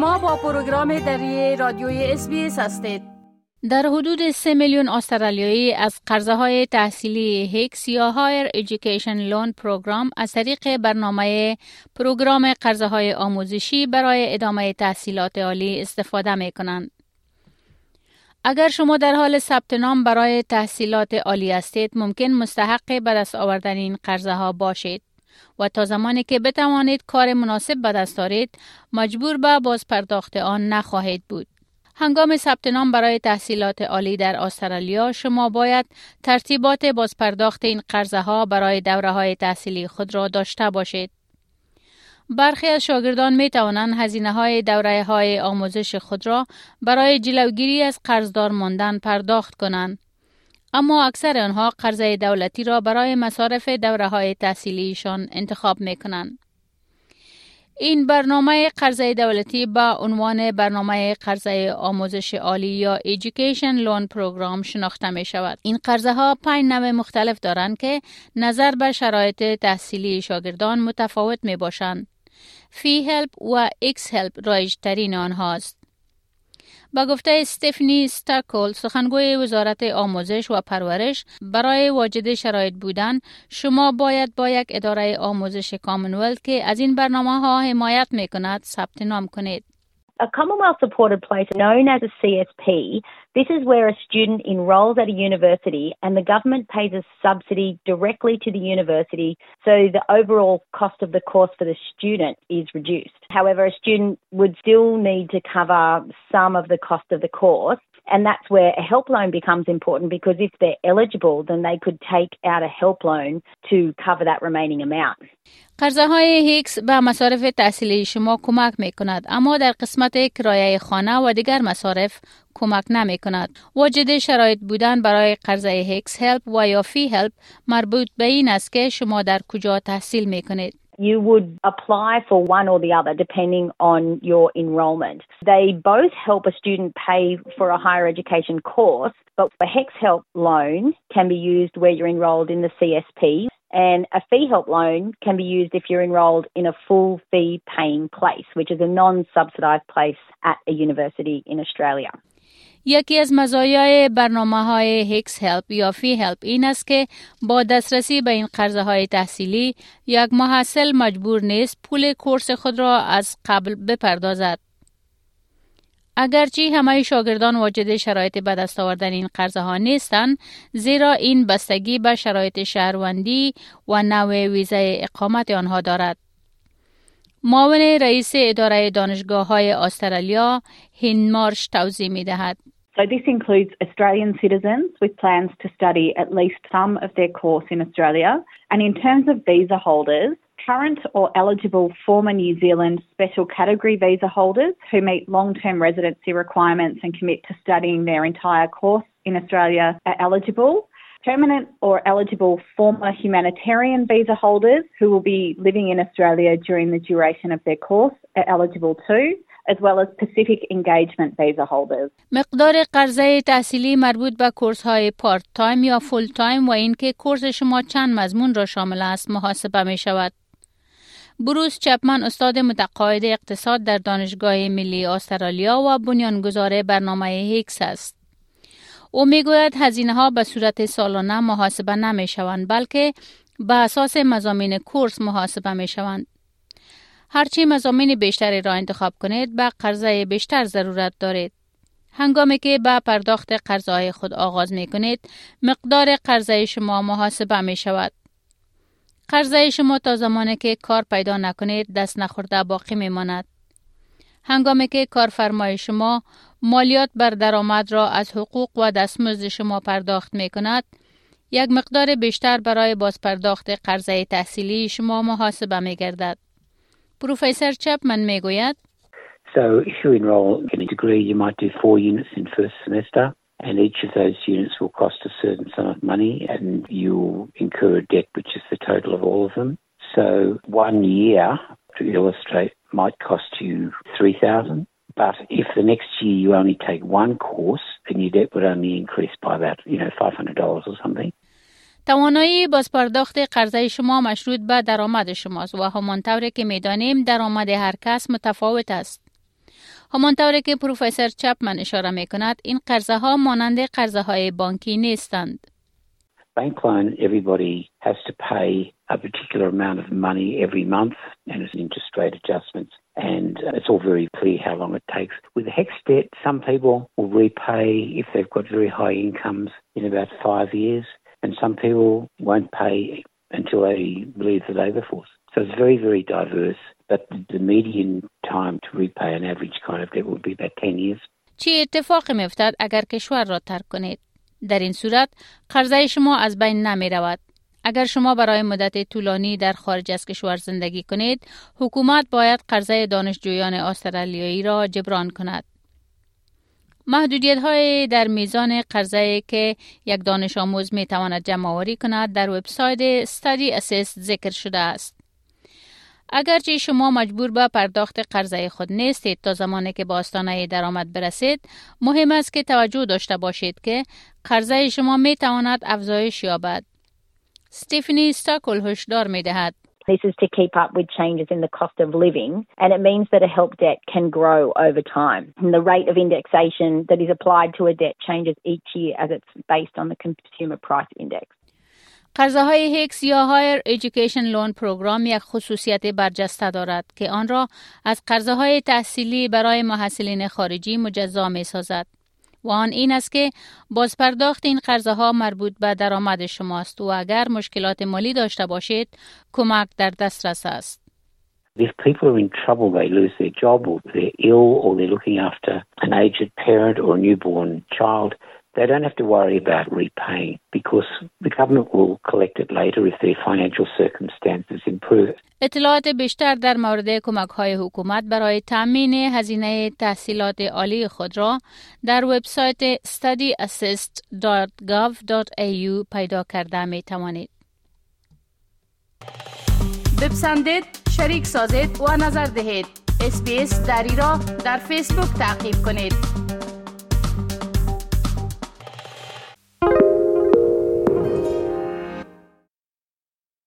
شما با پروگرام دری رادیوی اس هستید در حدود 3 میلیون استرالیایی از قرضه های تحصیلی HECS یا Higher Education Loan Program از طریق برنامه پروگرام قرضه های آموزشی برای ادامه تحصیلات عالی استفاده می کنند. اگر شما در حال ثبت نام برای تحصیلات عالی هستید ممکن مستحق به دست آوردن این قرضه ها باشید و تا زمانی که بتوانید کار مناسب به دست دارید مجبور به باز پرداخت آن نخواهید بود. هنگام ثبت نام برای تحصیلات عالی در استرالیا شما باید ترتیبات بازپرداخت این قرضه ها برای دوره های تحصیلی خود را داشته باشید. برخی از شاگردان می توانند هزینه های دوره های آموزش خود را برای جلوگیری از قرضدار ماندن پرداخت کنند. اما اکثر آنها قرضه دولتی را برای مصارف دوره های تحصیلیشان انتخاب می کنند. این برنامه قرضه دولتی با عنوان برنامه قرضه آموزش عالی یا Education Loan Program شناخته می شود. این قرضه ها پنج نوع مختلف دارند که نظر به شرایط تحصیلی شاگردان متفاوت می باشند. FEE-HELP و HECS-HELP رایج ترین آنهاست. با گفته استفنی ستارکول سخنگوی وزارت آموزش و پرورش برای واجد شرایط بودن شما باید با یک اداره آموزش کامنولت که از این برنامه ها حمایت می کند ثبت نام کنید. A Commonwealth supported place known as a CSP, this is where a student enrolls at a university and the government pays a subsidy directly to the university so the overall cost of the course for the student is reduced. However, a student would still need to cover some of the cost of the course and that's where a help loan becomes important because if they're eligible, then they could take out a help loan to cover that remaining amount. قرضه های هیکس به مصارف تحصیلی شما کمک می کند اما در قسمت کرایه خانه و دیگر مصارف کمک نمی کند. واجد شرایط بودن برای قرضه هیکس هلپ و یا فی هلپ مربوط به این است که شما در کجا تحصیل می کنید. you would apply for one or the other depending on your enrolment. They both help a student pay for a higher education course, but a HEX help loan can be used where you're enrolled in the CSP and a fee help loan can be used if you're enrolled in a full fee paying place, which is a non subsidised place at a university in Australia. یکی از مزایای برنامه های هیکس هلپ یا فی هلپ این است که با دسترسی به این قرضه های تحصیلی یک محصل مجبور نیست پول کورس خود را از قبل بپردازد. اگرچه همه شاگردان واجد شرایط به دست آوردن این قرضه ها نیستند زیرا این بستگی به شرایط شهروندی و نوع ویزه اقامت آنها دارد. معاون رئیس اداره دانشگاه های استرالیا هینمارش توضیح می دهد. So this includes Australian citizens with plans to study at least some of their course in Australia. And in terms of visa holders, current or eligible former New Zealand special category visa holders who meet long-term residency requirements and commit to studying their entire course in Australia are eligible. Permanent or eligible former humanitarian visa holders who will be living in Australia during the duration of their course are eligible too. as well as Pacific Engagement Visa holders. مقدار قرضه تحصیلی مربوط به کورس های part-time یا full-time و اینکه کورس شما چند مضمون را شامل است محاسبه می شود. بروس چپمن استاد متقاعد اقتصاد در دانشگاه ملی استرالیا و بنیانگذار برنامه HECS است. او می‌گوید هزینه ها به صورت سالانه محاسبه نمی شوند بلکه به اساس مزامین کورس محاسبه می شوند. هرچی مزامین بیشتری را انتخاب کنید به قرضه بیشتر ضرورت دارید. هنگامی که به پرداخت قرضه خود آغاز می کنید مقدار قرضه شما محاسبه می شود. قرضه شما تا زمانی که کار پیدا نکنید دست نخورده باقی می ماند. هنگامی که کارفرمای شما مالیات بر درآمد را از حقوق و دستمزد شما پرداخت می کند، یک مقدار بیشتر برای باز پرداخت قرضه تحصیلی شما محاسبه می گردد. پروفسور چپمن می گوید So if you enroll in a degree, you might do four units in first semester. and each of those units will cost a certain sum of money and you'll incur a debt which is the total of all of them. So one year, to illustrate, might cost you 3000 but if the next year you only take one course, then your debt would only increase by about, you know, $500 or something. توانایی بازپرداخت قرضه شما مشروط به درآمد شماست و همانطور که میدانیم درآمد هر کس متفاوت است. همانطور که پروفسور چپمن اشاره می کند این قرضه ها مانند قرضه های بانکی نیستند. Bank loan, everybody has to pay a particular amount of money every month and it's interest rate adjustments and it's all very clear how long it takes. With HEX debt, some people will repay if they've got very high incomes in about five years and some people won't pay until they leave the labour force. So it's very, very diverse. But the median time to repay an average kind of debt would be about 10 years. چی اتفاقی میفتد اگر کشور را ترک کنید؟ در این صورت قرضه شما از بین نمی رود. اگر شما برای مدت طولانی در خارج از کشور زندگی کنید، حکومت باید قرضه دانشجویان استرالیایی را جبران کند. محدودیت های در میزان قرضه که یک دانش آموز می تواند جمع آوری کند در وبسایت استادی ذکر شده است. اگرچه شما مجبور به پرداخت قرضه خود نیستید تا زمانی که به آستانه درآمد برسید مهم است که توجه داشته باشید که قرضه شما می تواند افزایش یابد ستیفنی ستاکل هشدار می دهد This is to keep up with changes in the cost of living, and it means that a help debt can grow over time. And the rate of indexation that is applied to a debt changes each year as it's based on the Consumer Price Index. قرضه های HECS یا Higher Education Loan Program یک خصوصیت برجسته دارد که آن را از قرضه های تحصیلی برای محصلین خارجی مجزا می سازد. و آن این است که باز پرداخت این قرضه ها مربوط به درآمد شماست و اگر مشکلات مالی داشته باشید کمک در دسترس است. If people are in trouble, they lose their job or they're ill or they're looking after an aged parent or a newborn child, they don't have to worry about repaying because the government will collect it later if their financial circumstances improve. اطلاعات بیشتر در مورد کمک های حکومت برای تامین هزینه تحصیلات عالی خود را در وبسایت studyassist.gov.au پیدا کرده می توانید. بپسندید، شریک سازید و نظر دهید. اسپیس دری را در فیسبوک تعقیب کنید.